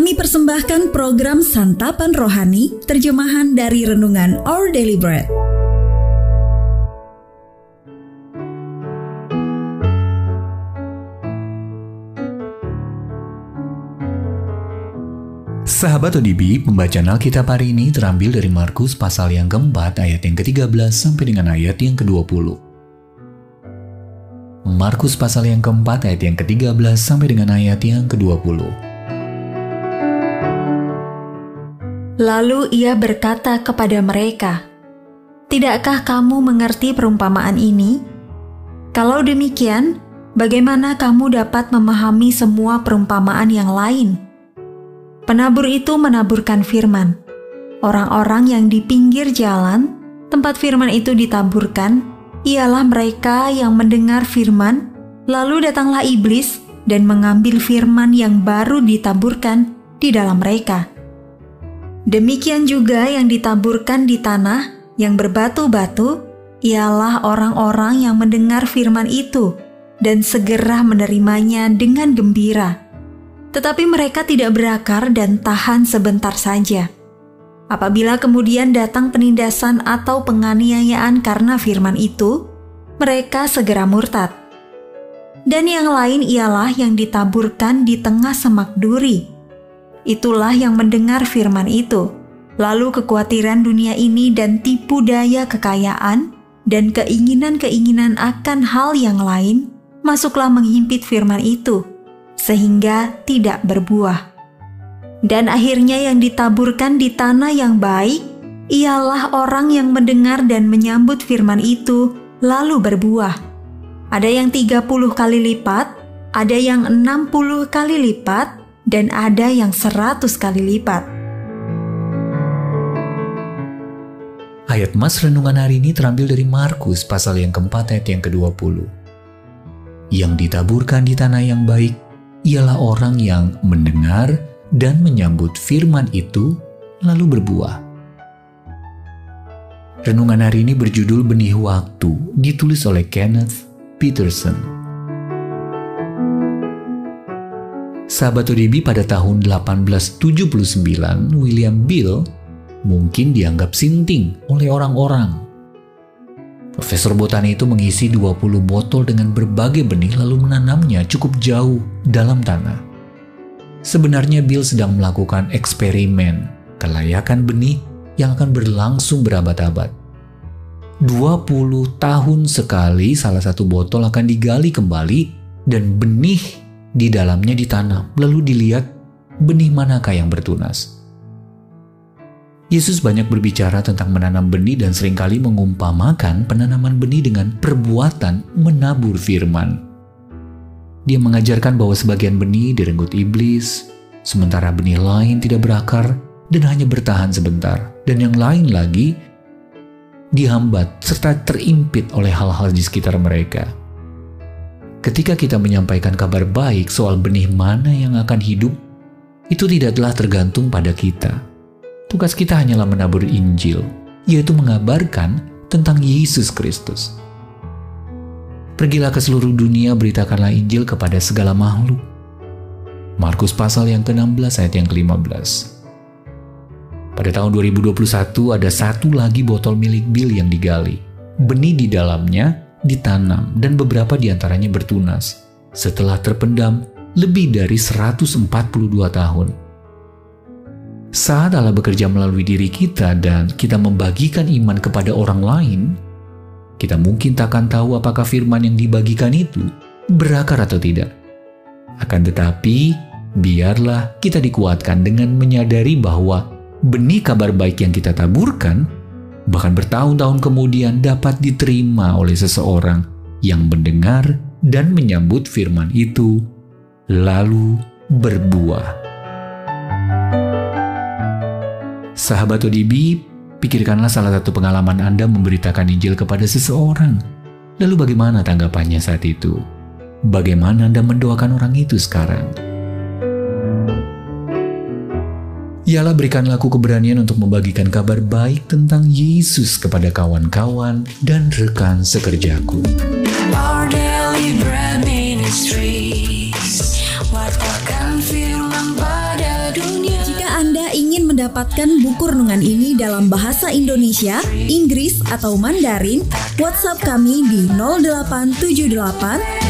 Kami persembahkan program Santapan Rohani, terjemahan dari Renungan Our Daily Bread. Sahabat ODB, pembacaan Alkitab hari ini terambil dari Markus pasal yang keempat ayat yang ke-13 sampai dengan ayat yang ke-20. Markus pasal yang keempat ayat yang ke-13 sampai dengan ayat yang ke-20. Lalu ia berkata kepada mereka, Tidakkah kamu mengerti perumpamaan ini? Kalau demikian, bagaimana kamu dapat memahami semua perumpamaan yang lain?' Penabur itu menaburkan firman. Orang-orang yang di pinggir jalan, tempat firman itu ditaburkan, ialah mereka yang mendengar firman, lalu datanglah iblis dan mengambil firman yang baru ditaburkan di dalam mereka. Demikian juga yang ditaburkan di tanah yang berbatu-batu, ialah orang-orang yang mendengar firman itu dan segera menerimanya dengan gembira tetapi mereka tidak berakar dan tahan sebentar saja. Apabila kemudian datang penindasan atau penganiayaan karena firman itu, mereka segera murtad. Dan yang lain ialah yang ditaburkan di tengah semak duri. Itulah yang mendengar firman itu, lalu kekhawatiran dunia ini dan tipu daya kekayaan dan keinginan-keinginan akan hal yang lain masuklah menghimpit firman itu sehingga tidak berbuah. Dan akhirnya yang ditaburkan di tanah yang baik ialah orang yang mendengar dan menyambut firman itu lalu berbuah. Ada yang 30 kali lipat, ada yang 60 kali lipat, dan ada yang 100 kali lipat. Ayat Mas Renungan hari ini terambil dari Markus pasal yang keempat ayat yang ke-20. Yang ditaburkan di tanah yang baik ialah orang yang mendengar dan menyambut firman itu lalu berbuah. Renungan hari ini berjudul Benih Waktu, ditulis oleh Kenneth Peterson. Sahabat ODB pada tahun 1879, William Bill mungkin dianggap sinting oleh orang-orang Profesor botani itu mengisi 20 botol dengan berbagai benih lalu menanamnya cukup jauh dalam tanah. Sebenarnya Bill sedang melakukan eksperimen kelayakan benih yang akan berlangsung berabad-abad. 20 tahun sekali salah satu botol akan digali kembali dan benih di dalamnya ditanam lalu dilihat benih manakah yang bertunas. Yesus banyak berbicara tentang menanam benih dan sering kali mengumpamakan penanaman benih dengan perbuatan menabur firman. Dia mengajarkan bahwa sebagian benih direnggut iblis, sementara benih lain tidak berakar dan hanya bertahan sebentar, dan yang lain lagi dihambat serta terimpit oleh hal-hal di sekitar mereka. Ketika kita menyampaikan kabar baik soal benih mana yang akan hidup, itu tidaklah tergantung pada kita Tugas kita hanyalah menabur Injil, yaitu mengabarkan tentang Yesus Kristus. Pergilah ke seluruh dunia, beritakanlah Injil kepada segala makhluk. Markus pasal yang ke-16 ayat yang ke-15. Pada tahun 2021 ada satu lagi botol milik Bill yang digali. Benih di dalamnya ditanam dan beberapa di antaranya bertunas. Setelah terpendam lebih dari 142 tahun, saat Allah bekerja melalui diri kita dan kita membagikan iman kepada orang lain, kita mungkin tak akan tahu apakah firman yang dibagikan itu berakar atau tidak. Akan tetapi, biarlah kita dikuatkan dengan menyadari bahwa benih kabar baik yang kita taburkan bahkan bertahun-tahun kemudian dapat diterima oleh seseorang yang mendengar dan menyambut firman itu, lalu berbuah. Sahabat ODB, pikirkanlah salah satu pengalaman Anda memberitakan Injil kepada seseorang. Lalu bagaimana tanggapannya saat itu? Bagaimana Anda mendoakan orang itu sekarang? Ialah berikanlah aku keberanian untuk membagikan kabar baik tentang Yesus kepada kawan-kawan dan rekan sekerjaku. Our daily bread ministries, firman pada dunia. mendapatkan buku renungan ini dalam bahasa Indonesia, Inggris, atau Mandarin, WhatsApp kami di 0878